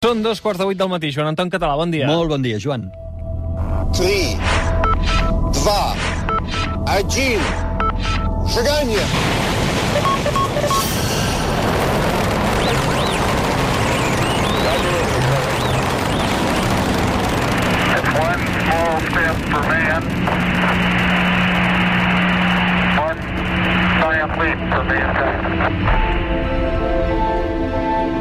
Són dos quarts de vuit del matí. Joan Anton Català, bon dia. Molt bon dia, Joan. 3, 2, 1, seganya! One small for man.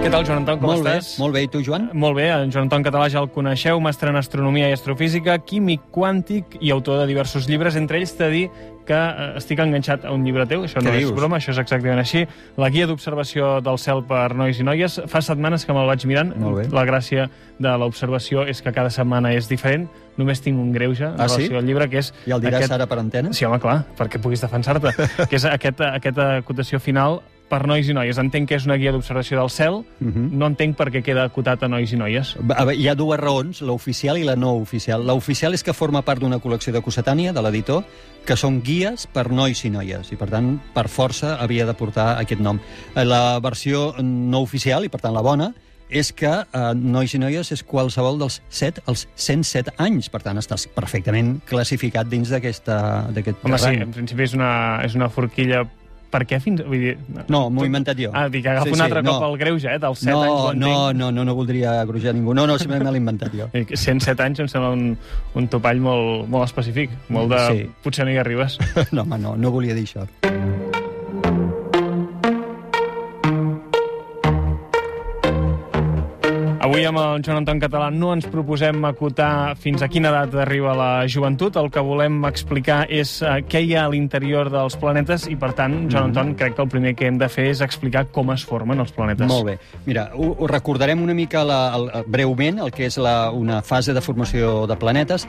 Què tal, Joan Anton, com molt estàs? bé, molt bé. I tu, Joan? Molt bé, en Joan Anton Català ja el coneixeu, mestre en astronomia i astrofísica, químic quàntic i autor de diversos llibres, entre ells t'he de dir que eh, estic enganxat a un llibre teu, això no Què és dius? broma, això és exactament així, la guia d'observació del cel per nois i noies. Fa setmanes que me'l vaig mirant, la gràcia de l'observació és que cada setmana és diferent, només tinc un greuge en Ah, sí? relació al llibre, que és... Ja el diràs aquest... ara per antena? Sí, home, clar, perquè puguis defensar-te. que és aquest, aquesta acotació final per nois i noies. Entenc que és una guia d'observació del cel, Mhm. no entenc per què queda acotat a nois i noies. A veure, Hi ha dues raons, l'oficial i la no oficial. L'oficial és que forma part d'una col·lecció de Cossetània, de l'editor, que són guies per nois i noies, i per tant, per força, havia de portar aquest nom. Eh, La versió no oficial, i per tant la bona, és que eh, nois i noies és qualsevol dels 7 als 107 anys. Per tant, estàs perfectament classificat dins d'aquest Home, sí, en principi és una, és una forquilla... Per què fins... Vull dir... No, m'ho he inventat jo. Ah, dic, agafa Sí, un sí, altre no. cop el greuge, eh, dels 7 no, anys, no, no, no, no voldria grujar ningú. No, no, simplement me l'he inventat jo. Eh, 107 anys em sembla un, un topall molt, molt específic, molt de... Sí. Potser no hi arribes. No, home, no, no volia dir això. Avui amb el Joan Anton Català no ens proposem acotar fins a quina edat arriba la joventut. El que volem explicar és uh, què hi ha a l'interior dels planetes i, per tant, Joan Anton, crec que el primer que hem de fer és explicar com es formen els planetes. Molt bé. Mira, ho, ho recordarem una mica la, el, breument el que és la, una fase de formació de planetes.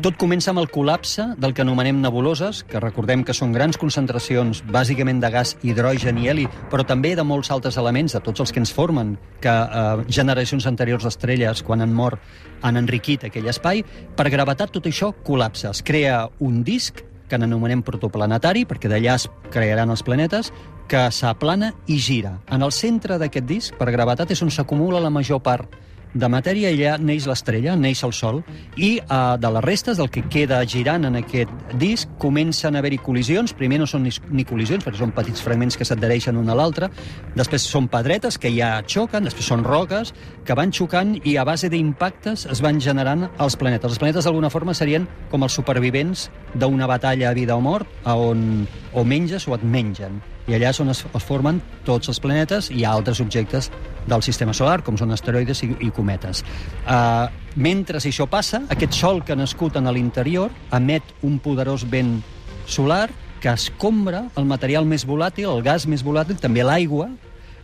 Tot comença amb el col·lapse del que anomenem nebuloses, que recordem que són grans concentracions bàsicament de gas, hidrogen i heli, però també de molts altres elements, de tots els que ens formen, que eh, generacions anteriors d'estrelles, quan han mort, han enriquit aquell espai. Per gravetat tot això col·lapsa. Es crea un disc que n'anomenem protoplanetari, perquè d'allà es crearan els planetes, que s'aplana i gira. En el centre d'aquest disc, per gravetat, és on s'acumula la major part de matèria, allà neix l'estrella, neix el Sol, i eh, de les restes, del que queda girant en aquest disc, comencen a haver-hi col·lisions. Primer no són ni, ni col·lisions, perquè són petits fragments que s'adhereixen un a l'altre. Després són pedretes que ja xoquen, després són roques que van xocant i a base d'impactes es van generant els planetes. Els planetes d'alguna forma serien com els supervivents d'una batalla a vida o mort, a on o menges o et mengen. I allà és on es formen tots els planetes i altres objectes del sistema solar, com són asteroides i, i cometes. Uh, mentre això passa, aquest sol que ha nascut en l'interior emet un poderós vent solar que escombra el material més volàtil, el gas més volàtil, també l'aigua,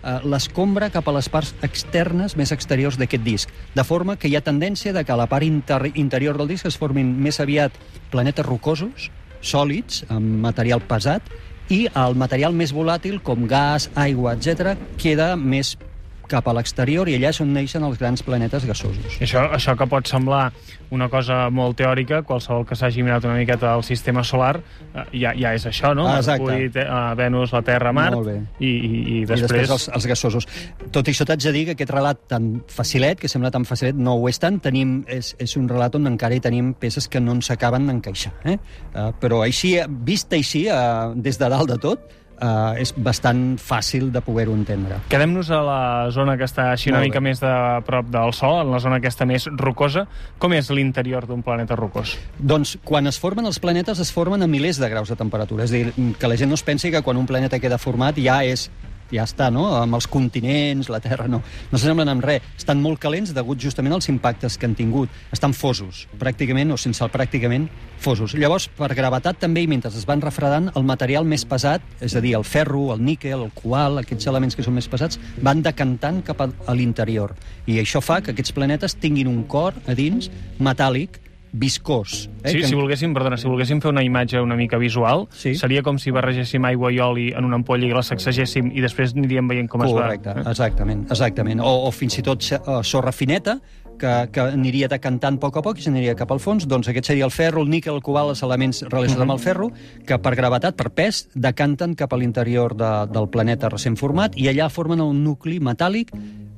eh, l'escombra cap a les parts externes més exteriors d'aquest disc, de forma que hi ha tendència de que a la part inter interior del disc es formin més aviat planetes rocosos, sòlids, amb material pesat, i el material més volàtil, com gas, aigua, etc, queda més cap a l'exterior i allà és on neixen els grans planetes gasosos. Això, això que pot semblar una cosa molt teòrica, qualsevol que s'hagi mirat una miqueta al sistema solar, eh, ja, ja és això, no? Ah, exacte. Mercuri, Venus, la Terra, Mart, Molt bé. i, i, i I després... després els, els gasosos. Tot i això t'haig de dir que aquest relat tan facilet, que sembla tan facilet, no ho és tant. Tenim, és, és un relat on encara hi tenim peces que no ens acaben d'encaixar. Eh? Uh, però així, vist així, uh, des de dalt de tot, uh, és bastant fàcil de poder-ho entendre. Quedem-nos a la zona que està així una mica bé. més de prop del Sol, en la zona aquesta més rocosa. Com és l'interior d'un planeta rocós? Doncs quan es formen els planetes es formen a milers de graus de temperatura. És dir, que la gent no es pensi que quan un planeta queda format ja és ja està, no? Amb els continents, la Terra, no. No s'assemblen amb res. Estan molt calents degut justament als impactes que han tingut. Estan fosos, pràcticament, o sense el pràcticament, fosos. Llavors, per gravetat també, i mentre es van refredant, el material més pesat, és a dir, el ferro, el níquel, el coal, aquests elements que són més pesats, van decantant cap a, l'interior. I això fa que aquests planetes tinguin un cor a dins metàl·lic, viscós. Eh, sí, que- si volguéssim, perdona, si volguéssim fer una imatge una mica visual, Sí. seria com si barregéssim aigua i oli en una ampolla i la sacsegéssim i després aniríem veient com Correcte, es va. eh? exactament, exactament. O, o fins i tot sorra fineta, que, que aniria decantant a poc a poc i s'aniria cap al fons, doncs aquest seria el ferro, el níquel, el cobalt, els elements relacionats amb el ferro, que per gravetat, per pes, decanten cap a l'interior de, del planeta recent format i allà formen un nucli metàl·lic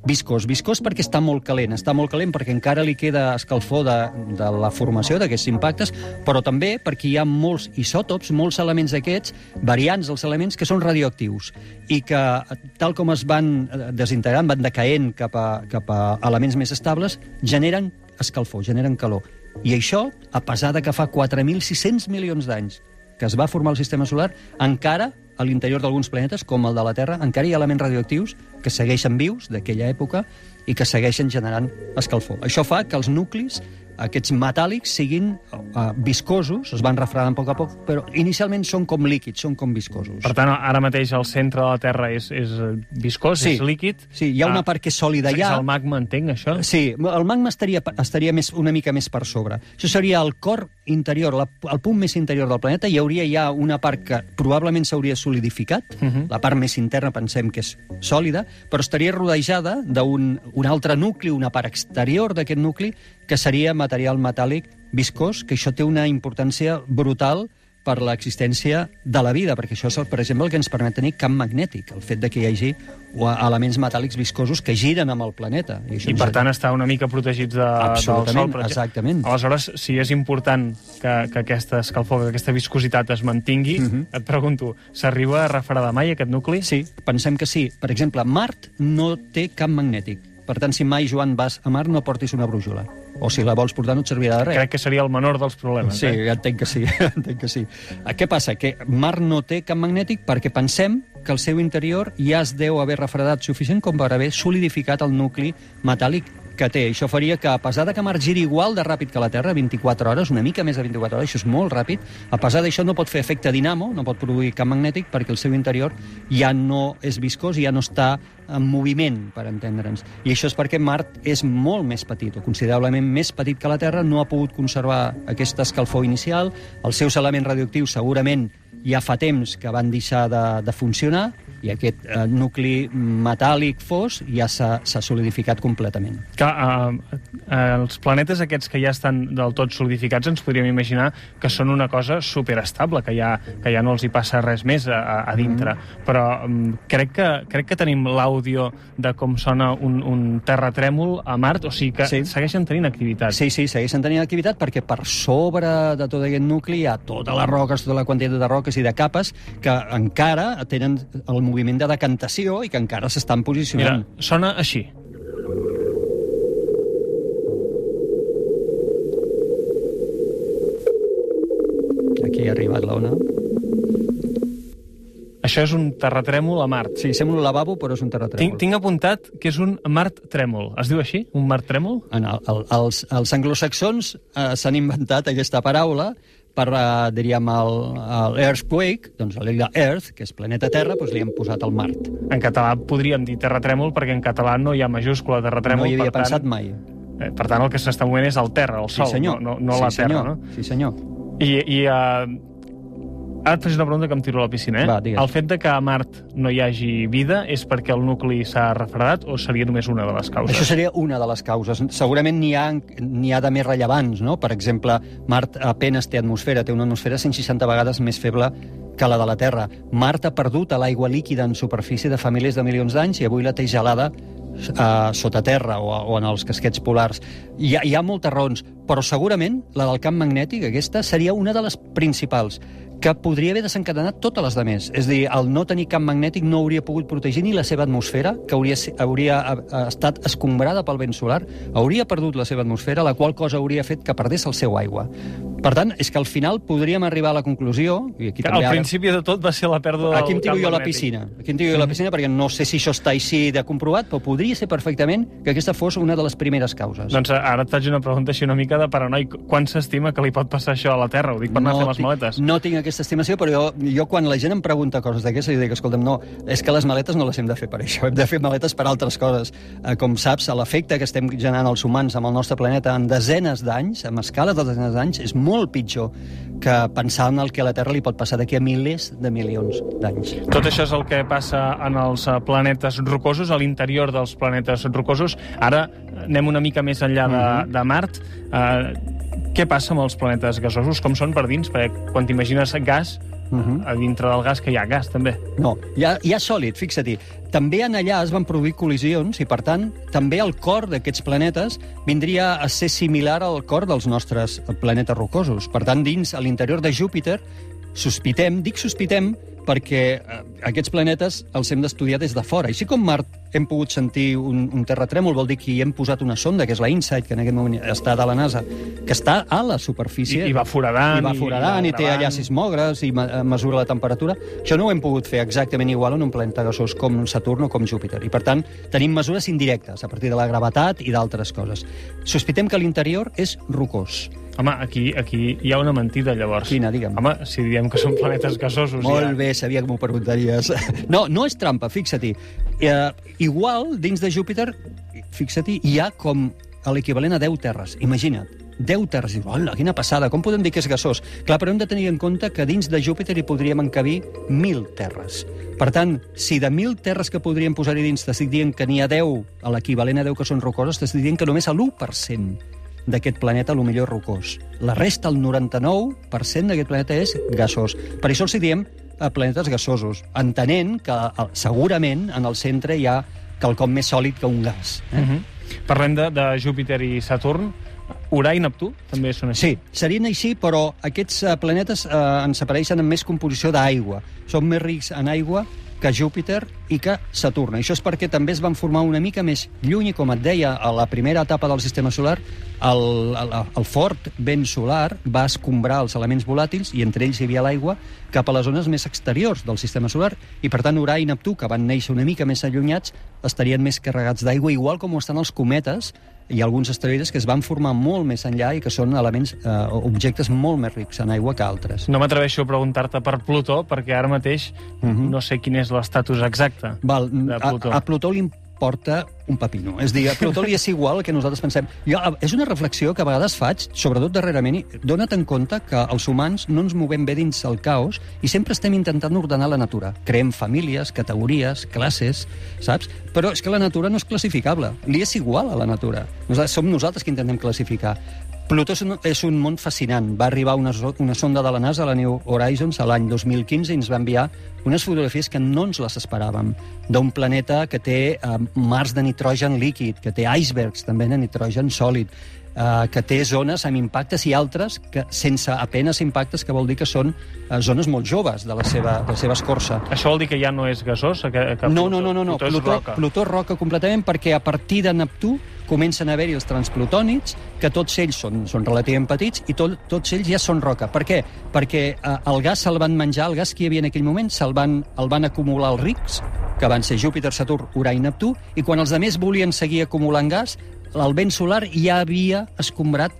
viscós. Viscós perquè està molt calent. Està molt calent perquè encara li queda escalfor de, de la formació d'aquests impactes, però també perquè hi ha molts isòtops, molts elements d'aquests, variants dels elements, que són radioactius i que, tal com es van eh, desintegrant, van decaent cap a, cap a elements més estables, generen escalfor, generen calor. I això, a pesar de que fa 4.600 milions d'anys que es va formar el sistema solar, encara a l'interior d'alguns planetes, com el de la Terra, encara hi ha elements radioactius que segueixen vius d'aquella època i que segueixen generant escalfor. Això fa que els nuclis, aquests metàl·lics, siguin uh, viscosos, es van refredant a poc a poc, però inicialment són com líquids, són com viscosos. Per tant, ara mateix el centre de la Terra és, és eh, viscós, Sí. és líquid. Sí, hi ha una Ah, part que és sòlida És ja. el magma, entenc, això? Sí, el magma estaria, estaria més, una mica més per sobre. Això seria el cor interior, la, el punt més interior del planeta. Hi hauria ja una part que probablement s'hauria solidificat, uh Mhm. -huh. la part més interna pensem que és sòlida, però estaria rodejada d'un un altre nucli, una part exterior d'aquest nucli, que seria material metàl·lic viscós, que això té una importància brutal per l'existència de la vida, perquè això és, per exemple, el que ens permet tenir camp magnètic, el fet de que hi hagi elements metàl·lics viscosos que giren amb el planeta. I, ens per tant, està una mica protegits de, del sol. per exactament. Aleshores, si és important que, que aquesta escalfor, que aquesta viscositat es mantingui, Mhm. et pregunto, s'arriba a refredar mai aquest nucli? Sí, pensem que sí. Per exemple, Mart no té camp magnètic. Per tant, si mai, Joan, vas a Mart, no portis una brújula. O si la vols portar, no et servirà de res. Crec que seria el menor dels problemes. Sí, Eh? entenc que sí, entenc que sí. Eh, Què passa? Que Mart no té camp magnètic perquè pensem que el seu interior ja es deu haver refredat suficient com per haver solidificat el nucli metàl·lic que té. Això faria que, a pesar de que Mart giri igual de ràpid que la Terra, 24 hores, una mica més de 24 hores, això és molt ràpid, a pesar d'això no pot fer efecte dinamo, no pot produir camp magnètic perquè el seu interior ja no és viscós i ja no està en moviment, per entendre'ns. I això és perquè Mart és molt més petit, o considerablement més petit que la Terra, no ha pogut conservar aquesta escalfor inicial, els seus elements radioactius segurament ja fa temps que van deixar de, de funcionar i aquest eh, nucli metàl·lic fos ja s'ha solidificat completament. Clar, eh, eh, els planetes aquests que ja estan del tot solidificats ens podríem imaginar que són una cosa superestable, que ja, que ja no els hi passa res més a, a, dintre. Mm-hmm. Però um, crec, que, crec que tenim l'àudio de com sona un, un terratrèmol a Mart, o sigui que Sí. segueixen tenint activitat. Sí, sí, segueixen tenint activitat perquè per sobre de tot aquest nucli hi ha totes les roques, tota la quantitat de roques i de capes que encara tenen el moviment de decantació i que encara s'estan Mira, posicionant. sona així. Aquí ha arribat l'ona. Això és un terratrèmol a Mart. Sí, sembla un lavabo, però és un Tinc, terratrèmol. tinc apuntat que és un Mart trèmol. Es diu així? Un Mart trèmol? En el, el, els, els anglosaxons eh, s'han inventat aquesta paraula per, eh, diríem, el, el earthquake, doncs a l'illa Earth, que és planeta Terra, doncs li han posat el Mart. En català podríem dir terratrèmol perquè en català no hi ha majúscula de terratrèmol. no hi havia per tant, pensat mai. Eh, Per tant, el que s'està movent és el terra, el sol, sí, senyor. no, no, no sí, la senyor. terra. No? Sí, senyor. I, i uh, ara et faig una pregunta que em tiro a la piscina. Eh? Va, digues. el fet de que a Mart no hi hagi vida és perquè el nucli s'ha refredat o seria només una de les causes? Això seria una de les causes. Segurament n'hi ha, ha de més rellevants, no? Per exemple, Mart apenes té atmosfera, té una atmosfera 160 vegades més feble que la de la Terra. Mart ha perdut l'aigua líquida en superfície de fa milers de milions d'anys i avui la té gelada eh, sota terra o, o en els casquets polars. Hi ha, hi ha moltes raons, però segurament la del camp magnètic, aquesta, seria una de les principals que podria haver desencadenat totes les de més. És dir, el no tenir camp magnètic no hauria pogut protegir ni la seva atmosfera, que hauria, hauria eh, estat escombrada pel vent solar, hauria perdut la seva atmosfera, la qual cosa hauria fet que perdés el seu aigua. Per tant, és que al final podríem arribar a la conclusió... I aquí Que també al ara- principi de tot va ser la pèrdua del Aquí em tiro jo a la piscina. Aquí em tiro jo a la piscina perquè no sé si això està així de comprovat, però podria ser perfectament que aquesta fos una de les primeres causes. Doncs eh, ara et faig una pregunta així una mica de paranoic. Quan s'estima que li pot passar això a la Terra? Ho dic per anar a fer les maletes. No tinc aquesta estimació, però jo, jo quan la gent em pregunta coses d'aquestes, jo dic, escolta'm, no, és que les maletes no les hem de fer per això, hem de fer maletes per altres coses. Eh, com saps, l'efecte que estem generant els humans amb el nostre planeta en desenes d'anys, amb escales de desenes d'anys, és molt pitjor que pensar en el que a la Terra li pot passar d'aquí a milers de milions d'anys. Tot això és el que passa en els eh, planetes rocosos, a l'interior dels planetes rocosos. Ara eh, anem una mica més enllà de, Mhm. de Mart. Uh, què passa amb els planetes gasosos? Com són per dins? Perquè quan t'imagines gas, Mhm. a dintre del gas que hi ha gas, també. No, hi ha, hi ha sòlid, fixa-t'hi. També en allà es van produir col·lisions i, per tant, també el cor d'aquests planetes vindria a ser similar al cor dels nostres planetes rocosos. Per tant, dins, a l'interior de Júpiter, sospitem, dic sospitem, perquè eh, aquests planetes els hem d'estudiar des de fora. Així com Mart hem pogut sentir un, un terratrèmol, vol dir que hi hem posat una sonda, que és la InSight, que en aquest moment està de la NASA, que està a la superfície. I- i va foradant, I va i- foradant, i, i té allà sismògrafs, i eh, mesura la temperatura. Això no ho hem pogut fer exactament igual en un planeta gasós com Saturn o com Júpiter. I, per tant, tenim mesures indirectes, a partir de la gravetat i d'altres coses. Sospitem que l'interior és rocós. Home, aquí, aquí hi ha una mentida, llavors. Quina, digue'm. Home, si diem que són planetes gasosos... Molt ja... bé, sabia que m'ho preguntaries. No, no és trampa, fixa-t'hi. Eh, igual, dins de Júpiter, fixa-t'hi, hi ha com l'equivalent a 10 terres. Imagina't. 10 terres. Dius, hola, quina passada, com podem dir que és gasós? Clar, però hem de tenir en compte que dins de Júpiter hi podríem encabir 1.000 terres. Per tant, si de 1.000 terres que podríem posar-hi dins t'estic dient que n'hi ha 10, a l'equivalent a 10 que són rocoses, t'estic dient que només l'1% d'aquest planeta, el millor rocós. La resta, el 99% d'aquest planeta és gasós. Per això els hi diem a planetes gasosos, entenent que eh, segurament en el centre hi ha quelcom més sòlid que un gas. Eh? Uh -huh. Parlem de, de Júpiter i Saturn. Urà i Neptú també són així. Sí, serien així, però aquests eh, planetes eh, ens apareixen amb més composició d'aigua. Són més rics en aigua que Júpiter i que Saturn. Això és perquè també es van formar una mica més lluny, i com et deia, a la primera etapa del sistema solar, el, el, el fort vent solar va escombrar els elements volàtils, i entre ells hi havia l'aigua, cap a les zones més exteriors del sistema solar, i per tant Urà i Neptú, que van néixer una mica més allunyats, estarien més carregats d'aigua, igual com ho estan els cometes, i alguns asteroides que es van formar molt més enllà i que són elements, eh, objectes molt més rics en aigua que altres. No m'atreveixo a preguntar-te per Plutó, perquè ara mateix Mhm. no sé quin és l'estatus exacte Val, de a, Plutó. a Plutó li importa un pepino. És dir, a Plutó li és igual que nosaltres pensem. Jo, és una reflexió que a vegades faig, sobretot darrerament, i dona't en compte que els humans no ens movem bé dins el caos i sempre estem intentant ordenar la natura. Creem famílies, categories, classes, saps? Però és que la natura no és classificable. Li és igual a la natura. Nosaltres, som nosaltres que intentem classificar. Plutó és un, és un món fascinant. Va arribar una, una sonda de la NASA, la New Horizons, a l'any 2015 i ens va enviar unes fotografies que no ens les esperàvem, d'un planeta que té eh, mars de nitrogen líquid, que té icebergs també de nitrogen sòlid, eh, que té zones amb impactes i altres que sense apenes impactes, que vol dir que són eh, zones molt joves de la seva, de la seva escorça. Això vol dir que ja no és gasós? Que, que No, no, no, no, no. Plutó, Plutó, roca. Plutó roca completament perquè a partir de Neptú comencen a haver-hi els transplutònids, que tots ells són, són relativament petits i tot, tots ells ja són roca. Per què? Perquè eh, el gas se'l van menjar, el gas que hi havia en aquell moment, se'l van, el van acumular els rics, que van ser Júpiter, Saturn, Urà i Neptú, i quan els altres volien seguir acumulant gas, el vent solar ja havia escombrat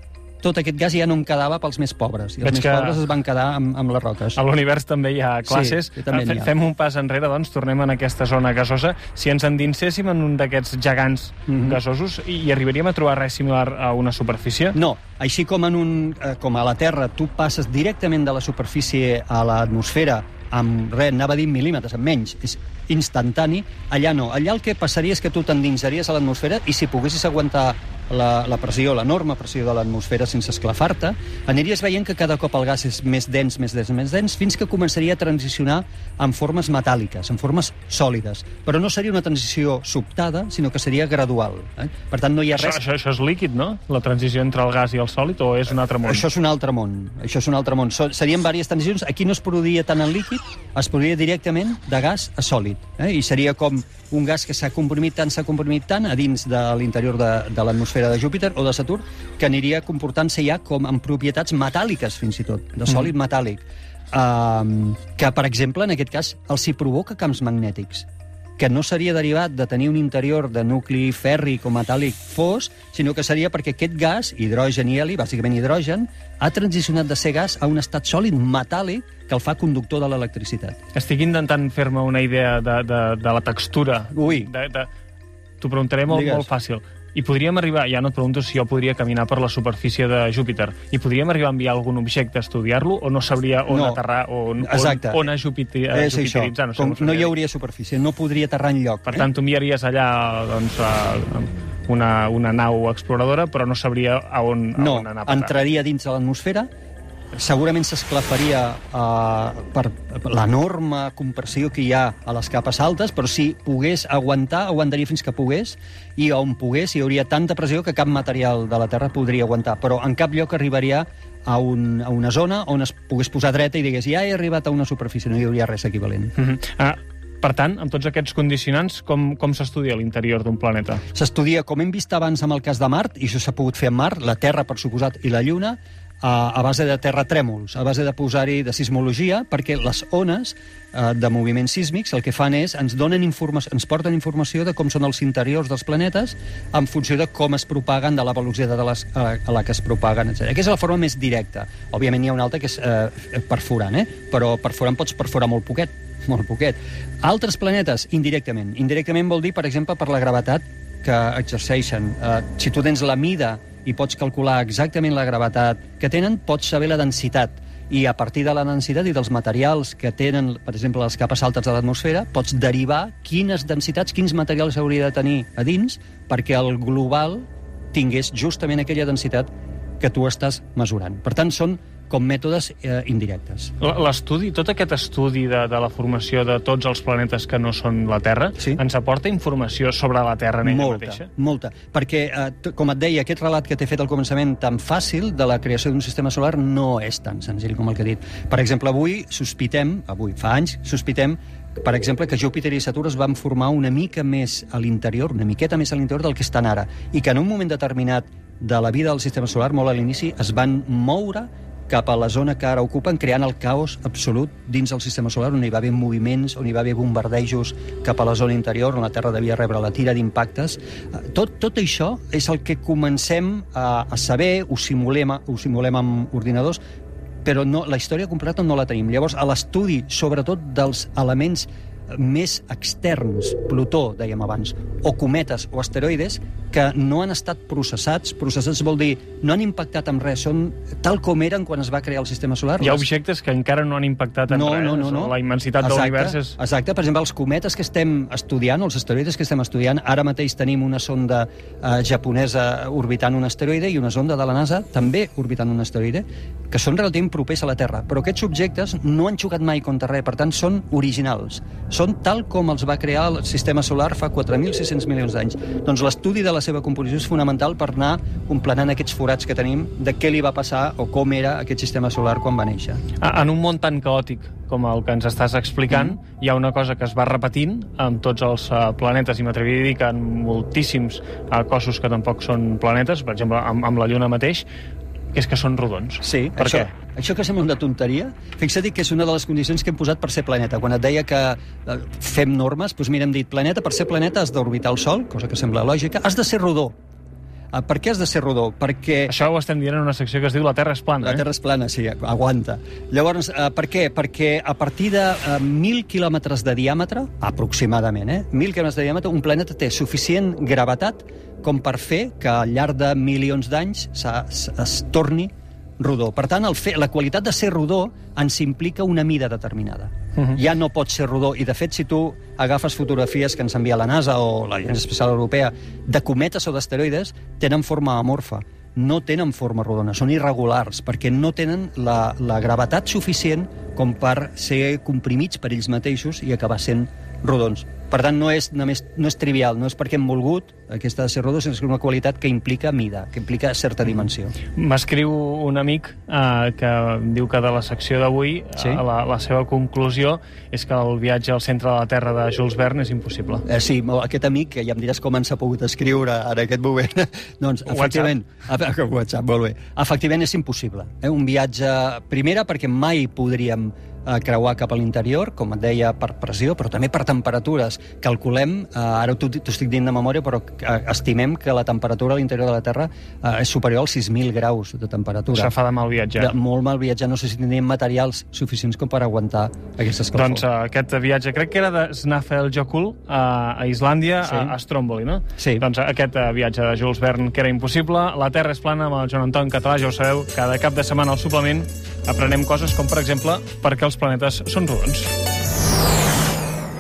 tot aquest gas ja no en quedava pels més pobres. I els Veig més que- pobres es van quedar amb, amb les roques. A l'univers també hi ha classes. Sí, també ha. Fem un pas enrere, doncs, tornem en aquesta zona gasosa. Si ens endinséssim en un d'aquests gegants Mhm. gasosos, i, i arribaríem a trobar res similar a una superfície? No, així com, en un, eh, com a la Terra tu passes directament de la superfície a l'atmosfera amb res, anava a dir mil·límetres, amb menys, és instantani, allà no. Allà el que passaria és que tu t'endinsaries a l'atmosfera i si poguessis aguantar la, la pressió, l'enorme pressió de l'atmosfera sense esclafar-te, aniries veient que cada cop el gas és més dens, més dens, més dens, fins que començaria a transicionar en formes metàl·liques, en formes sòlides. Però no seria una transició sobtada, sinó que seria gradual. Eh? Per tant, no hi ha Això, res... això, això és líquid, no? La transició entre el gas i el sòlid, o és un altre món? Això és un altre món. Això és un altre món. Serien diverses transicions. Aquí no es produiria tant en líquid, es produiria directament de gas a sòlid. Eh? I seria com un gas que s'ha comprimit tant, s'ha comprimit tant a dins de l'interior de, de l'atmosfera de Júpiter o de Saturn, que aniria comportant-se ja com amb propietats metàl·liques, fins i tot, de sòlid mm. metàl·lic. Um, que, per exemple, en aquest cas, els hi provoca camps magnètics que no seria derivat de tenir un interior de nucli fèrric o metàl·lic fos, sinó que seria perquè aquest gas, hidrogen i heli, bàsicament hidrogen, ha transicionat de ser gas a un estat sòlid metàl·lic que el fa conductor de l'electricitat. Estic intentant fer-me una idea de, de, de la textura. Ui. De, de... T'ho preguntaré molt, Digues. molt fàcil. I podríem arribar, ja no et pregunto si jo podria caminar per la superfície de Júpiter, i podríem arribar a enviar algun objecte a estudiar-lo, o no sabria on No. aterrar, o on, Exacte. on, on a Júpiter, a És això. No, sé Com no hi hauria superfície, no podria aterrar enlloc. Per tant, tu enviaries allà doncs, a, una, una nau exploradora, però no sabria a on, a no, on anar parar. entraria dins de l'atmosfera, segurament s'esclafaria eh, per l'enorme compressió que hi ha a les capes altes, però si pogués aguantar, aguantaria fins que pogués, i on pogués hi hauria tanta pressió que cap material de la Terra podria aguantar, però en cap lloc arribaria a, un, a una zona on es pogués posar dreta i digués ja he arribat a una superfície, no hi hauria res equivalent. Uh -huh. ah, per tant, amb tots aquests condicionants, com, com s'estudia l'interior d'un planeta? S'estudia, com hem vist abans amb el cas de Mart, i això s'ha pogut fer amb Mart, la Terra, per suposat, i la Lluna, a, a base de terratrèmols, a base de posar-hi de sismologia, perquè les ones eh, de moviments sísmics el que fan és ens donen informació, ens porten informació de com són els interiors dels planetes en funció de com es propaguen, de la velocitat a, les, a, a la que es propaguen, etc. Aquesta és la forma més directa. Òbviament hi ha una altra que és eh, perforant, eh? però perforant pots perforar molt poquet, molt poquet. Altres planetes, indirectament. Indirectament vol dir, per exemple, per la gravetat que exerceixen. Eh, si tu tens la mida i pots calcular exactament la gravetat que tenen, pots saber la densitat. I a partir de la densitat i dels materials que tenen, per exemple, les capes altes de l'atmosfera, pots derivar quines densitats, quins materials hauria de tenir a dins perquè el global tingués justament aquella densitat que tu estàs mesurant. Per tant, són com mètodes eh, indirectes. L'estudi, tot aquest estudi de, de la formació de tots els planetes que no són la Terra, sí. ens aporta informació sobre la Terra en ella molta, mateixa? Molta, perquè, eh, com et deia, aquest relat que t'he fet al començament tan fàcil de la creació d'un sistema solar no és tan senzill com el que he dit. Per exemple, avui sospitem, avui, fa anys, sospitem per exemple, que Júpiter i Saturn es van formar una mica més a l'interior, una miqueta més a l'interior del que estan ara, i que en un moment determinat de la vida del sistema solar, molt a l'inici, es van moure cap a la zona que ara ocupen, creant el caos absolut dins del sistema solar, on hi va haver moviments, on hi va haver bombardejos cap a la zona interior, on la Terra devia rebre la tira d'impactes. Eh, tot, tot això és el que comencem a, a saber, ho simulem, ho simulem amb ordinadors, però no, la història completa no la tenim. Llavors, a l'estudi, sobretot dels elements més externs, Plutó, dèiem abans, o cometes o asteroides, que no han estat processats. Processats vol dir no han impactat amb res, són tal com eren quan es va crear el sistema solar. Hi ha objectes que encara no han impactat en no, res. No, no, no. La immensitat exacte, de l'univers és... Exacte, per exemple, els cometes que estem estudiant, els asteroides que estem estudiant, ara mateix tenim una sonda eh, japonesa orbitant un asteroide i una sonda de la NASA també orbitant un asteroide, que són relativament propers a la Terra. Però aquests objectes no han xocat mai contra res, per tant, són originals. Són tal com els va crear el sistema solar fa 4.600 milions d'anys. Doncs l'estudi de la seva composició és fonamental per anar complenant aquests forats que tenim de què li va passar o com era aquest sistema solar quan va néixer. En un món tan caòtic com el que ens estàs explicant, mm. hi ha una cosa que es va repetint amb tots els uh, planetes, i m'atreviria a dir que en moltíssims uh, cossos que tampoc són planetes, per exemple, amb, amb la Lluna mateix, és que són rodons. Sí, per això, què? això que sembla una tonteria, fixa't que és una de les condicions que hem posat per ser planeta. Quan et deia que eh, fem normes, doncs mira, hem dit planeta, per ser planeta has d'orbitar el Sol, cosa que sembla lògica, has de ser rodó. Uh, per què has de ser rodó? Perquè... Això ho estem dient en una secció que es diu La Terra és plana, La Terra és plana, sí, aguanta. Llavors, uh, per què? Perquè a partir de uh, 1.000 quilòmetres de diàmetre, aproximadament, eh? 1.000 quilòmetres de diàmetre, un planeta té suficient gravetat com per fer que al llarg de milions d'anys es torni rodó. Per tant, el fer, la qualitat de ser rodó ens implica una mida determinada. Uh -huh. Ja no pot ser rodó. I, de fet, si tu agafes fotografies que ens envia la NASA o l'Agència Espacial Europea de cometes o d'asteroides, tenen forma amorfa no tenen forma rodona, són irregulars, perquè no tenen la, la gravetat suficient com per ser comprimits per ells mateixos i acabar sent rodons. Per tant, no és, només, no és trivial, no és perquè hem volgut aquesta de ser rodó, sinó que és una qualitat que implica mida, que implica certa dimensió. M'escriu un amic eh, que diu que de la secció d'avui Sí? eh, la, la seva conclusió és que el viatge al centre de la Terra de Jules Verne és impossible. Eh, sí, aquest amic, que ja em diràs com ens ha pogut escriure en aquest moment, doncs, WhatsApp. efectivament, WhatsApp. WhatsApp, molt bé. Efectivament, és impossible. Eh? Un viatge, primera, perquè mai podríem eh, creuar cap a l'interior, com et deia, per pressió, però també per temperatures. Calculem, eh, ara t'ho estic dient de memòria, però eh, estimem que la temperatura a l'interior de la Terra eh, és superior als 6.000 graus de temperatura. Això fa de mal viatjar. De molt mal viatjar, no sé si tindríem materials suficients com per aguantar aquesta escalfor. Doncs uh, aquest viatge, crec que era de Snafeljokul a, a Islàndia, Sí. a, a Stromboli, no? Sí. Doncs uh, aquest uh, viatge de Jules Verne, que era impossible. La Terra és plana, amb el Joan Anton Català, ja ho sabeu, cada cap de setmana al suplement aprenem coses com, per exemple, per què els planetes són rodons.